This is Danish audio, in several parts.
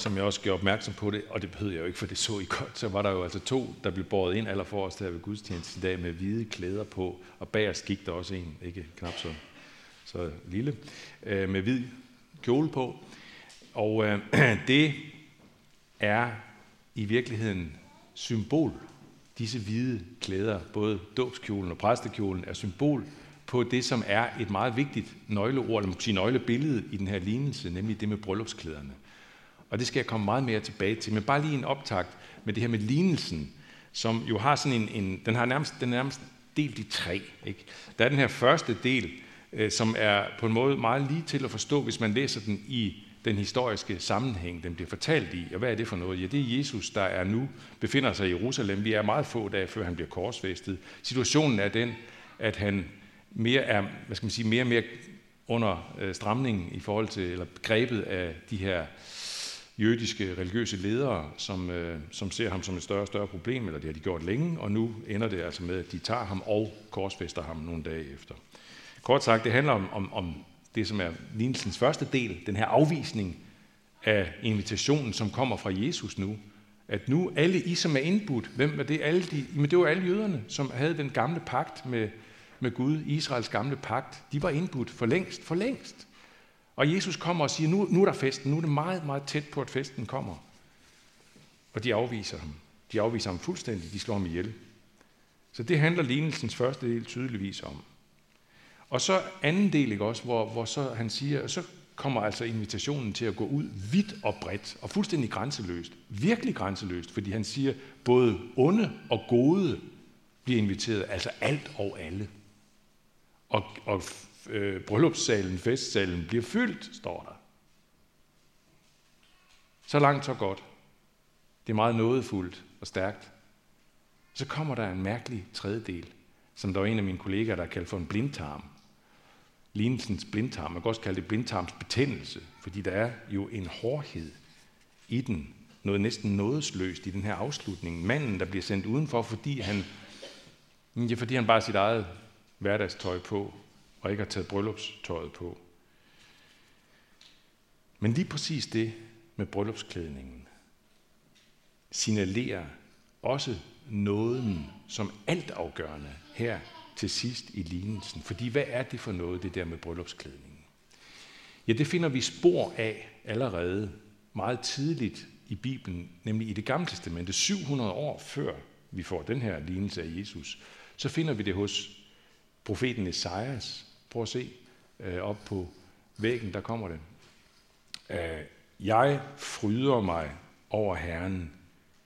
som jeg også gjorde opmærksom på det, og det behøvede jeg jo ikke, for det så I godt, så var der jo altså to, der blev båret ind aller os der ved gudstjeneste i dag med hvide klæder på, og os gik der også en, ikke knap så, så lille, øh, med hvid kjole på. Og øh, det er i virkeligheden symbol. Disse hvide klæder, både dåbskjolen og præstekjolen, er symbol på det, som er et meget vigtigt nøgleord, eller måske nøglebillede i den her lignelse, nemlig det med bryllupsklæderne. Og det skal jeg komme meget mere tilbage til. Men bare lige en optakt med det her med lignelsen, som jo har sådan en, en den har nærmest, den er nærmest delt i tre. Ikke? Der er den her første del, øh, som er på en måde meget lige til at forstå, hvis man læser den i den historiske sammenhæng, den bliver fortalt i. Og hvad er det for noget? Ja, det er Jesus, der er nu, befinder sig i Jerusalem. Vi er meget få dage, før han bliver korsfæstet. Situationen er den, at han mere er, hvad skal man sige, mere og mere under øh, stramningen i forhold til, eller grebet af de her jødiske religiøse ledere, som, øh, som ser ham som et større og større problem, eller det har de gjort længe, og nu ender det altså med, at de tager ham og korsfester ham nogle dage efter. Kort sagt, det handler om, om, om det, som er lignelsens første del, den her afvisning af invitationen, som kommer fra Jesus nu. At nu alle I, som er indbudt, hvem er det? Alle de, men det var alle jøderne, som havde den gamle pagt med, med Gud, Israels gamle pagt. De var indbudt for længst, for længst. Og Jesus kommer og siger, nu, nu er der festen, nu er det meget, meget tæt på, at festen kommer. Og de afviser ham. De afviser ham fuldstændig, de slår ham ihjel. Så det handler lignelsens første del tydeligvis om. Og så anden del, ikke også, hvor, hvor så han siger, så kommer altså invitationen til at gå ud vidt og bredt, og fuldstændig grænseløst. Virkelig grænseløst, fordi han siger, både onde og gode bliver inviteret, altså alt og alle. Og, og øh, bryllupssalen, festsalen bliver fyldt, står der. Så langt, så godt. Det er meget nådefuldt og stærkt. Så kommer der en mærkelig tredjedel, som der var en af mine kollegaer, der kaldte for en blindtarm. Lignelsens blindtarm. Man kan også kalde det blindtarms betændelse, fordi der er jo en hårdhed i den. Noget næsten nådesløst i den her afslutning. Manden, der bliver sendt udenfor, fordi han, ja, fordi han bare har sit eget hverdagstøj på, og ikke har taget bryllupstøjet på. Men lige præcis det med bryllupsklædningen signalerer også nåden som altafgørende her til sidst i lignelsen. Fordi hvad er det for noget, det der med bryllupsklædningen? Ja, det finder vi spor af allerede meget tidligt i Bibelen, nemlig i det gamle testamente, 700 år før vi får den her lignelse af Jesus, så finder vi det hos profeten Esajas, Prøv at se øh, op på væggen, der kommer det. Øh, jeg fryder mig over Herren.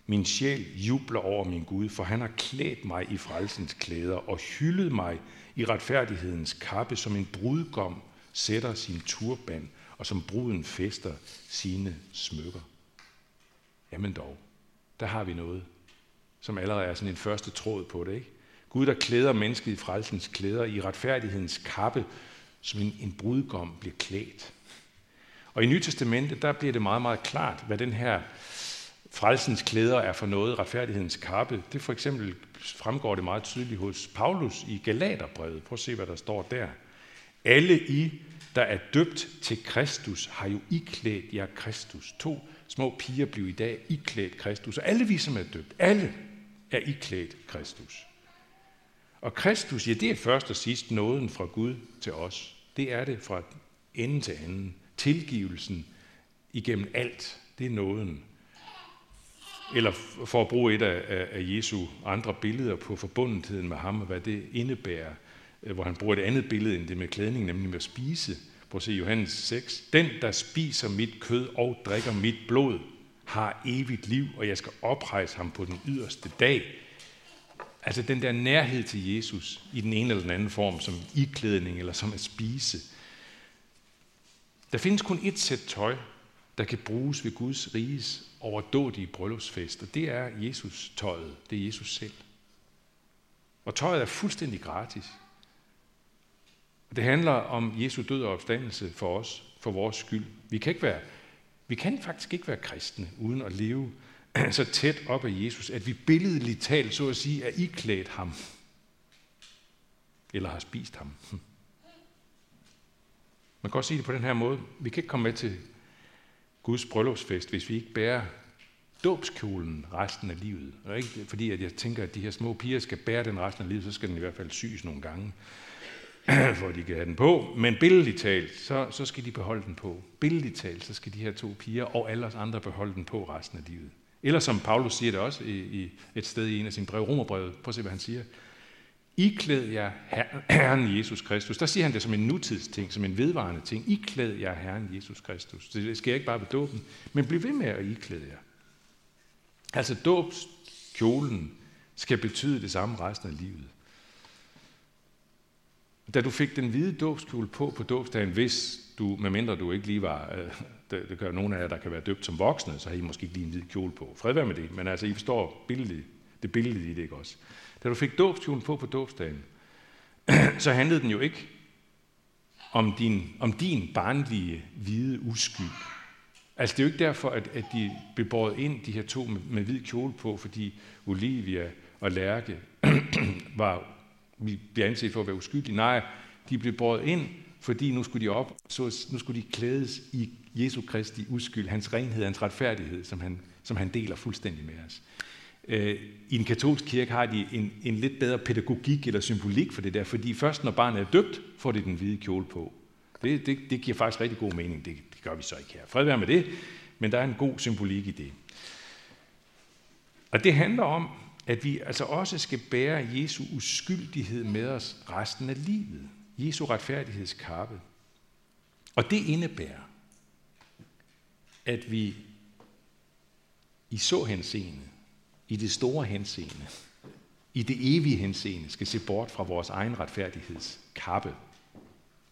Min sjæl jubler over min Gud, for han har klædt mig i frelsens klæder og hyldet mig i retfærdighedens kappe, som en brudgom sætter sin turban, og som bruden fester sine smykker. Jamen dog, der har vi noget, som allerede er sådan en første tråd på det, ikke? Gud, der klæder mennesket i frelsens klæder, i retfærdighedens kappe, som en, en brudgom bliver klædt. Og i Nytestamentet, der bliver det meget, meget klart, hvad den her frelsens klæder er for noget, retfærdighedens kappe. Det for eksempel fremgår det meget tydeligt hos Paulus i Galaterbrevet. Prøv at se, hvad der står der. Alle I, der er døbt til Kristus, har jo iklædt jer Kristus. To små piger blev i dag iklædt Kristus. Og alle vi, som er døbt, alle er iklædt Kristus. Og Kristus, ja, det er først og sidst nåden fra Gud til os. Det er det fra ende til anden. Tilgivelsen igennem alt, det er nåden. Eller for at bruge et af, af Jesu andre billeder på forbundetheden med ham, og hvad det indebærer, øh, hvor han bruger et andet billede end det med klædning, nemlig med at spise. Prøv at se Johannes 6. Den, der spiser mit kød og drikker mit blod, har evigt liv, og jeg skal oprejse ham på den yderste dag. Altså den der nærhed til Jesus i den ene eller den anden form, som iklædning eller som at spise. Der findes kun et sæt tøj, der kan bruges ved Guds riges overdådige bryllupsfest, og det er Jesus tøjet. Det er Jesus selv. Og tøjet er fuldstændig gratis. Og det handler om Jesu død og opstandelse for os, for vores skyld. Vi kan, ikke være, vi kan faktisk ikke være kristne uden at leve så tæt op af Jesus, at vi billedligt talt, så at sige, er iklædt ham. Eller har spist ham. Hm. Man kan også sige det på den her måde. Vi kan ikke komme med til Guds bryllupsfest, hvis vi ikke bærer dåbskjolen resten af livet. Og ikke fordi, at jeg tænker, at de her små piger skal bære den resten af livet, så skal den i hvert fald syes nogle gange, for at de kan have den på. Men billedligt talt, så, så skal de beholde den på. Billedligt talt, så skal de her to piger og alle os andre beholde den på resten af livet. Eller som Paulus siger det også i, i et sted i en af sine brev, Romerbrevet. Prøv at se, hvad han siger. Iklæd jer Herren Jesus Kristus. Der siger han det som en nutidsting, som en vedvarende ting. Iklæd jer Herren Jesus Kristus. Det sker ikke bare ved dåben, men bliv ved med at iklæde jer. Altså dåbskjolen skal betyde det samme resten af livet. Da du fik den hvide dåbskjole på på dåbsdagen, hvis du, medmindre du ikke lige var, øh, det, det gør nogle af jer, der kan være døbt som voksne, så har I måske ikke lige en hvid kjole på. Fred være med det, men altså I forstår billedet, det billede i det ikke også. Da du fik dåbskjolen på på dåbsdagen, så handlede den jo ikke om din, om din barnlige hvide uskyld. Altså det er jo ikke derfor, at, at de blev båret ind, de her to med, med hvid kjole på, fordi Olivia og Lærke var, vi bliver anset for at være uskyldige. Nej, de blev båret ind, fordi nu skulle de op, så nu skulle de klædes i Jesu Kristi uskyld, hans renhed, hans retfærdighed, som han, som han deler fuldstændig med os. Øh, I den katolske kirke har de en, en lidt bedre pædagogik eller symbolik for det der, fordi først når barnet er døbt, får de den hvide kjole på. Det, det, det giver faktisk rigtig god mening. Det, det gør vi så ikke her. Fred være med det, men der er en god symbolik i det. Og det handler om, at vi altså også skal bære Jesu uskyldighed med os resten af livet. Jesu retfærdighedskappe. Og det indebærer, at vi i så henseende, i det store henseende, i det evige henseende, skal se bort fra vores egen retfærdighedskappe. Det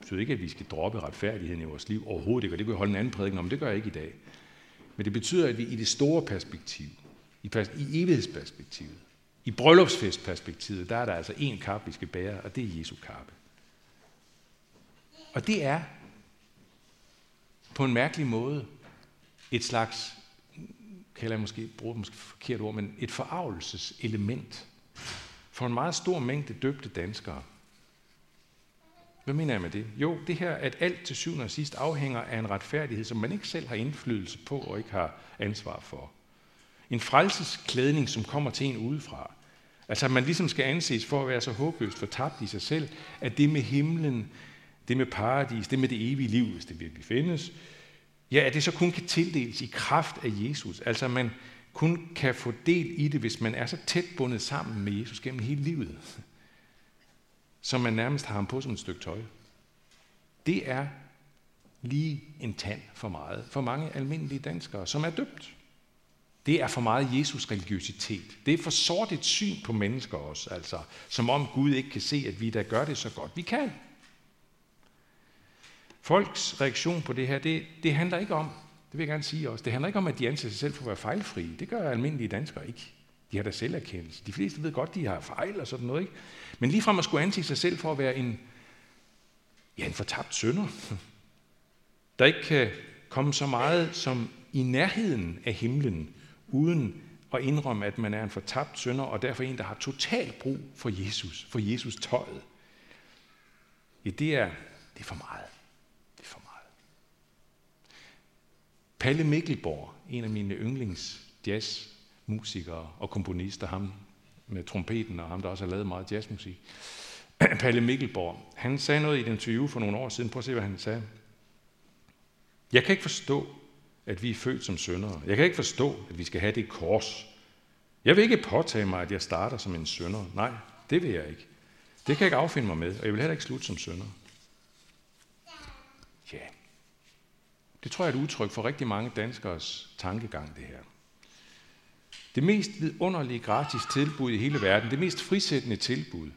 betyder ikke, at vi skal droppe retfærdigheden i vores liv overhovedet ikke, og det kan jeg holde en anden prædiken om, det gør jeg ikke i dag. Men det betyder, at vi i det store perspektiv, i, i evighedsperspektivet, i bryllupsfestperspektivet, der er der altså én kappe, vi skal bære, og det er Jesu kappe. Og det er på en mærkelig måde et slags, kalder jeg måske, bruger måske forkert ord, men et forarvelseselement for en meget stor mængde døbte danskere. Hvad mener jeg med det? Jo, det her, at alt til syvende og sidst afhænger af en retfærdighed, som man ikke selv har indflydelse på og ikke har ansvar for. En frelsesklædning, som kommer til en udefra. Altså, at man ligesom skal anses for at være så håbløst fortabt i sig selv, at det med himlen, det med paradis, det med det evige liv, hvis det virkelig findes, ja, at det så kun kan tildeles i kraft af Jesus. Altså, man kun kan få del i det, hvis man er så tæt bundet sammen med Jesus gennem hele livet, som man nærmest har ham på som et stykke tøj. Det er lige en tand for meget for mange almindelige danskere, som er døbt. Det er for meget Jesus-religiøsitet. Det er for sort et syn på mennesker også, altså, som om Gud ikke kan se, at vi der gør det så godt vi kan. Folks reaktion på det her, det, det handler ikke om, det vil jeg gerne sige også, det handler ikke om, at de anser sig selv for at være fejlfrie. Det gør almindelige danskere ikke. De har da selverkendelse. De fleste ved godt, de har fejl og sådan noget. Ikke? Men ligefrem at skulle anse sig selv for at være en, ja, en fortabt sønder, der ikke kan komme så meget som i nærheden af himlen, uden at indrømme, at man er en fortabt sønder, og derfor en, der har total brug for Jesus, for Jesus tøjet. Ja, det er, det er for meget. Det er for meget. Palle Mikkelborg, en af mine yndlings jazzmusikere og komponister, ham med trompeten og ham, der også har lavet meget jazzmusik, Palle Mikkelborg, han sagde noget i et interview for nogle år siden. Prøv at se, hvad han sagde. Jeg kan ikke forstå, at vi er født som syndere. Jeg kan ikke forstå, at vi skal have det kors. Jeg vil ikke påtage mig, at jeg starter som en synder. Nej, det vil jeg ikke. Det kan jeg ikke affinde mig med, og jeg vil heller ikke slutte som synder. Ja, det tror jeg er et udtryk for rigtig mange danskers tankegang, det her. Det mest vidunderlige gratis tilbud i hele verden, det mest frisættende tilbud,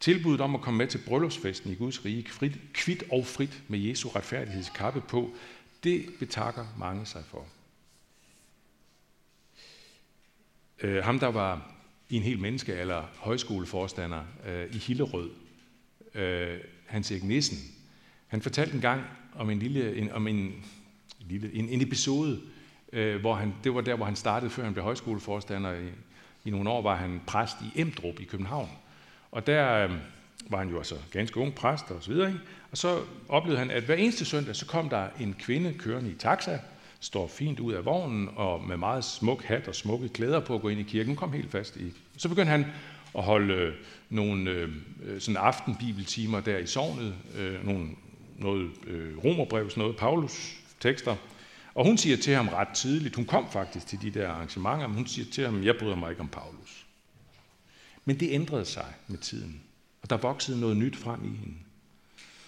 tilbuddet om at komme med til bryllupsfesten i Guds rige, frit, kvidt og frit med Jesu retfærdighedskappe på, det betakker mange sig for. Øh, ham, der var i en helt menneskealder højskoleforstander øh, i Hillerød, øh, Hans Erik Nissen, han fortalte en gang om en lille, en, om en, lille, en, en episode, øh, hvor han, det var der, hvor han startede, før han blev højskoleforstander. I, I nogle år var han præst i Emdrup i København. Og der, øh, var han jo altså ganske ung præst og så videre. Ikke? Og så oplevede han, at hver eneste søndag, så kom der en kvinde kørende i taxa, står fint ud af vognen og med meget smuk hat og smukke klæder på at gå ind i kirken. Hun kom helt fast i. Så begyndte han at holde øh, nogle øh, øh sådan aftenbibeltimer der i sovnet, øh, nogle, noget øh, romerbrev, sådan noget, Paulus tekster. Og hun siger til ham ret tidligt, hun kom faktisk til de der arrangementer, men hun siger til ham, jeg bryder mig ikke om Paulus. Men det ændrede sig med tiden, og der voksede noget nyt frem i hende.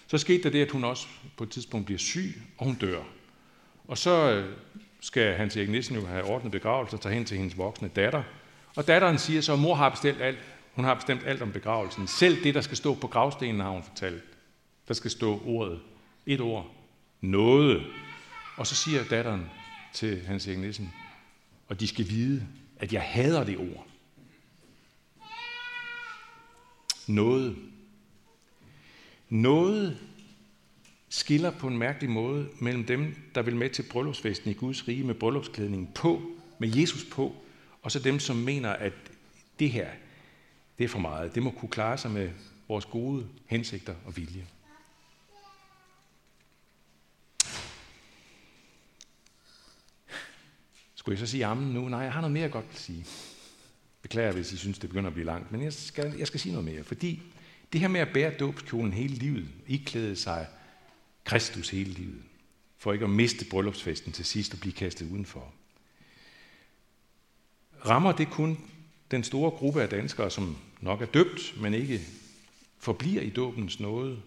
Så skete der det, at hun også på et tidspunkt bliver syg, og hun dør. Og så øh, skal Hans Erik Nissen jo have ordnet begravelse og tage hen til hendes voksne datter. Og datteren siger så, at mor har bestemt alt. Hun har bestemt alt om begravelsen. Selv det, der skal stå på gravstenen, har hun fortalt. Der skal stå ordet. Et ord. Noget. Og så siger datteren til Hans Erik Nissen, og de skal vide, at jeg hader det ord. Noget. Noget skiller på en mærkelig måde mellem dem, der vil med til bryllupsfesten i Guds rige med bryllupsklædningen på, med Jesus på, og så dem, som mener, at det her, det er for meget. Det må kunne klare sig med vores gode hensigter og vilje. Skulle jeg så sige ammen nu? Nej, jeg har noget mere godt at sige. Beklager, hvis I synes, det begynder at blive langt, men jeg skal, jeg skal sige noget mere, fordi det her med at bære dåbskjolen hele livet, iklæde sig Kristus hele livet, for ikke at miste bryllupsfesten til sidst og blive kastet udenfor. Rammer det kun den store gruppe af danskere, som nok er døbt, men ikke forbliver i dåbens nåde,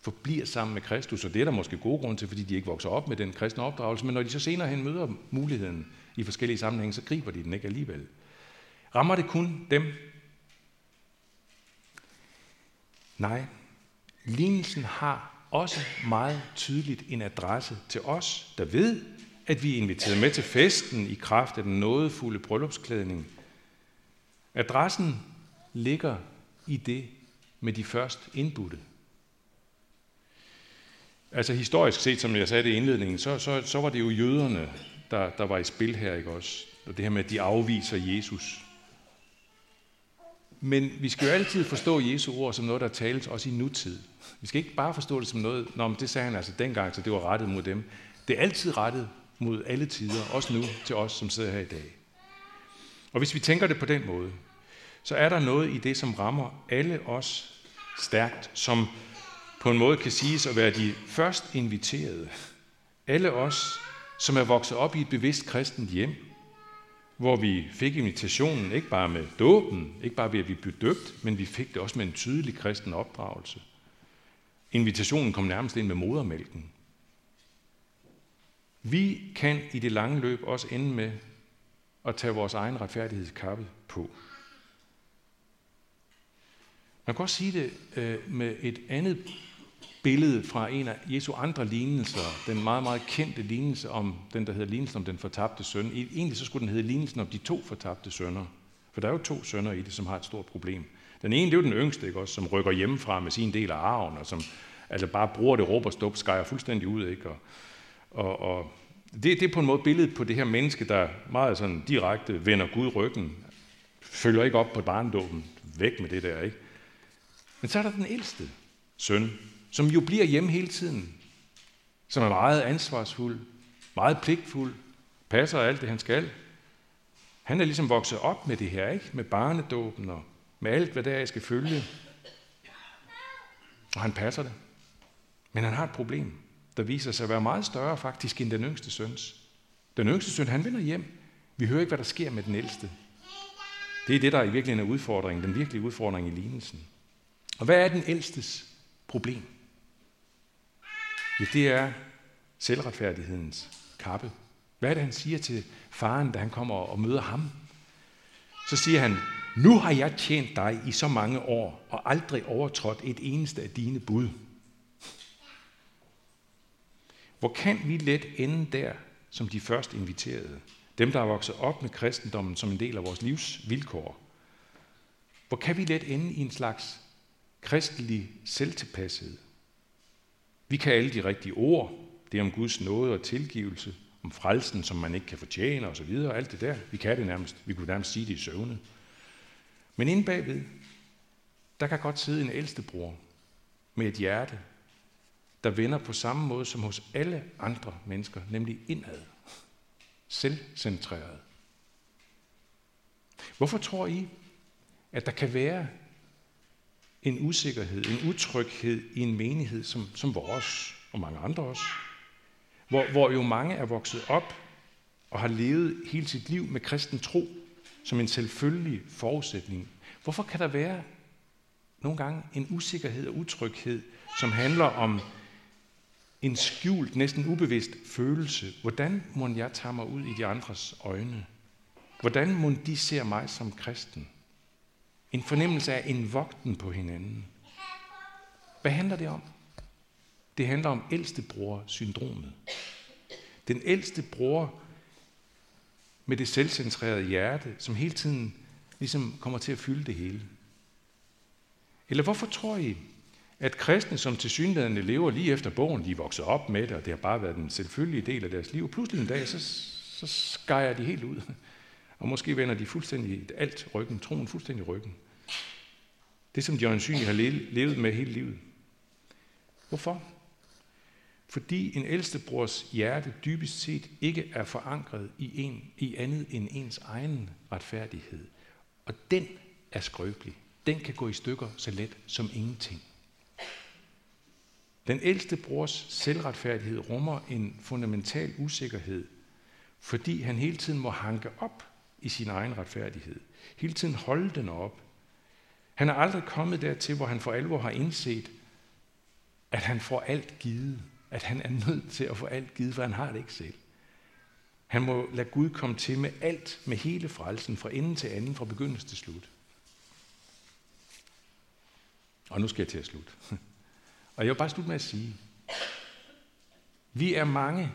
forbliver sammen med Kristus, og det er der måske gode grund til, fordi de ikke vokser op med den kristne opdragelse, men når de så senere hen møder muligheden i forskellige sammenhænge, så griber de den ikke alligevel. Rammer det kun dem? Nej. Lignelsen har også meget tydeligt en adresse til os, der ved, at vi er inviteret med til festen i kraft af den nådefulde bryllupsklædning. Adressen ligger i det med de først indbudte. Altså historisk set, som jeg sagde det i indledningen, så, så, så var det jo jøderne, der, der var i spil her, ikke også? Og det her med, at de afviser Jesus. Men vi skal jo altid forstå Jesu ord som noget, der tales også i nutid. Vi skal ikke bare forstå det som noget, Nå, men det sagde han altså dengang, så det var rettet mod dem. Det er altid rettet mod alle tider, også nu til os, som sidder her i dag. Og hvis vi tænker det på den måde, så er der noget i det, som rammer alle os stærkt, som på en måde kan siges at være de først inviterede. Alle os, som er vokset op i et bevidst kristent hjem, hvor vi fik invitationen ikke bare med dåben, ikke bare ved at vi blev døbt, men vi fik det også med en tydelig kristen opdragelse. Invitationen kom nærmest ind med modermælken. Vi kan i det lange løb også ende med at tage vores egen retfærdighedskappe på. Man kan også sige det øh, med et andet billede fra en af Jesu andre lignelser, den meget, meget kendte lignelse om den, der hedder lignelsen om den fortabte søn. E, egentlig så skulle den hedde lignelsen om de to fortabte sønner. For der er jo to sønner i det, som har et stort problem. Den ene, det er jo den yngste, ikke også, som rykker hjemmefra med sin del af arven, og som altså bare bruger det råb og stop, skærer fuldstændig ud. Ikke? Og, og, og det, det er på en måde billedet på det her menneske, der meget sådan direkte vender Gud ryggen, følger ikke op på barndåben, væk med det der. ikke. Men så er der den ældste søn, som jo bliver hjemme hele tiden, som er meget ansvarsfuld, meget pligtfuld, passer alt det, han skal. Han er ligesom vokset op med det her, ikke? Med barnedåben og med alt, hvad der er, skal følge. Og han passer det. Men han har et problem, der viser sig at være meget større faktisk end den yngste søns. Den yngste søn, han vender hjem. Vi hører ikke, hvad der sker med den ældste. Det er det, der i virkeligheden er udfordringen, den virkelige udfordring i lignelsen. Og hvad er den ældstes problem? Ja, det er selvretfærdighedens kappe. Hvad er det, han siger til faren, da han kommer og møder ham? Så siger han, nu har jeg tjent dig i så mange år, og aldrig overtrådt et eneste af dine bud. Hvor kan vi let ende der, som de først inviterede? Dem, der er vokset op med kristendommen som en del af vores livs vilkår. Hvor kan vi let ende i en slags kristelig selvtilpashed? Vi kan alle de rigtige ord. Det er om Guds nåde og tilgivelse, om frelsen, som man ikke kan fortjene osv. Alt det der. Vi kan det nærmest. Vi kunne nærmest sige det i søvne. Men inde bagved, der kan godt sidde en ældstebror med et hjerte, der vender på samme måde som hos alle andre mennesker, nemlig indad. selvcentreret. Hvorfor tror I, at der kan være en usikkerhed, en utryghed i en menighed som, som vores og mange andre også? Hvor, hvor jo mange er vokset op og har levet hele sit liv med kristen tro som en selvfølgelig forudsætning. Hvorfor kan der være nogle gange en usikkerhed og utryghed, som handler om en skjult, næsten ubevidst følelse. Hvordan må jeg tage mig ud i de andres øjne? Hvordan må de se mig som kristen? En fornemmelse af en vogten på hinanden. Hvad handler det om? Det handler om ældstebror-syndromet. Den ældste bror med det selvcentrerede hjerte, som hele tiden ligesom kommer til at fylde det hele. Eller hvorfor tror I, at kristne, som til synlædende lever lige efter bogen, de er vokset op med det, og det har bare været den selvfølgelige del af deres liv, pludselig en dag, så, så skærer de helt ud. Og måske vender de fuldstændig alt ryggen, troen fuldstændig ryggen. Det, som de øjensynligt har levet med hele livet. Hvorfor? Fordi en ældstebrors hjerte dybest set ikke er forankret i, en, i andet end ens egen retfærdighed. Og den er skrøbelig. Den kan gå i stykker så let som ingenting. Den ældste brors selvretfærdighed rummer en fundamental usikkerhed, fordi han hele tiden må hanke op i sin egen retfærdighed. Hele tiden holde den op. Han er aldrig kommet dertil, hvor han for alvor har indset, at han får alt givet. At han er nødt til at få alt givet, for han har det ikke selv. Han må lade Gud komme til med alt, med hele frelsen, fra ende til anden, fra begyndelse til slut. Og nu skal jeg til at slutte. Og jeg vil bare slutte med at sige, vi er mange,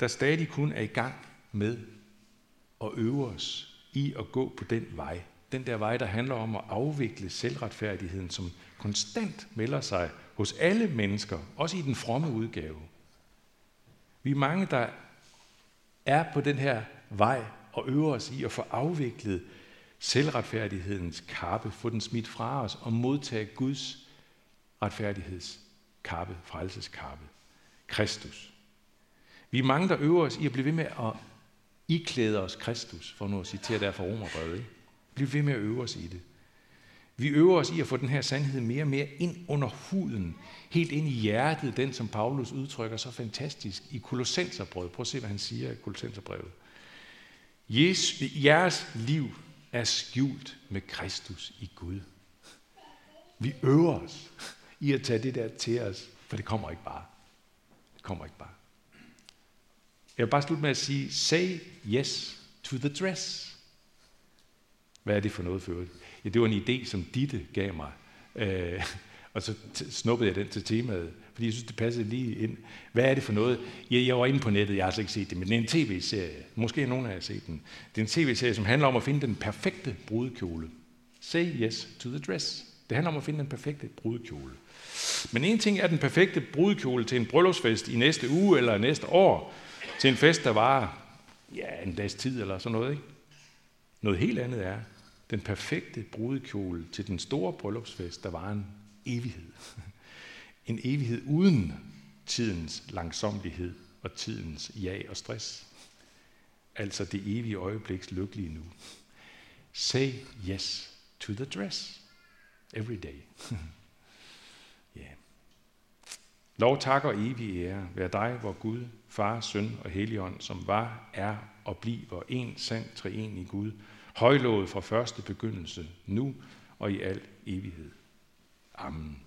der stadig kun er i gang med og øve os i at gå på den vej. Den der vej, der handler om at afvikle selvretfærdigheden, som konstant melder sig hos alle mennesker, også i den fromme udgave. Vi er mange, der er på den her vej og øver os i at få afviklet selvretfærdighedens kappe, få den smidt fra os og modtage Guds retfærdighedskappe, frelseskappe. Kristus. Vi er mange, der øver os i at blive ved med at iklæde os Kristus, for nu at citere der fra Romerbrevet. Bliv ved med at øve os i det. Vi øver os i at få den her sandhed mere og mere ind under huden, helt ind i hjertet, den som Paulus udtrykker så fantastisk i Kolossenserbrevet. Prøv at se, hvad han siger i Kolossenserbrevet. Jeres liv er skjult med Kristus i Gud. Vi øver os i at tage det der til os, for det kommer ikke bare. Det kommer ikke bare. Jeg vil bare slutte med at sige, say yes to the dress. Hvad er det for noget for øvrigt? Ja, det var en idé, som Ditte gav mig. Øh, og så snuppede jeg den til temaet, fordi jeg synes, det passede lige ind. Hvad er det for noget? Ja, jeg var inde på nettet, jeg har altså ikke set det, men det er en tv-serie. Måske er nogen af jer har set den. Det er en tv-serie, som handler om at finde den perfekte brudekjole. Say yes to the dress. Det handler om at finde den perfekte brudekjole. Men en ting er den perfekte brudekjole til en bryllupsfest i næste uge eller næste år, til en fest, der varer ja, en dags tid eller sådan noget. Ikke? Noget helt andet er den perfekte brudekjole til den store bryllupsfest, der var en evighed. En evighed uden tidens langsomlighed og tidens jag og stress. Altså det evige øjebliks lykkelige nu. Say yes to the dress every day. yeah. Lov, tak og evig ære være dig, hvor Gud, Far, Søn og Helligånd, som var, er og bliver en sand treen i Gud, højlået fra første begyndelse, nu og i al evighed. Amen.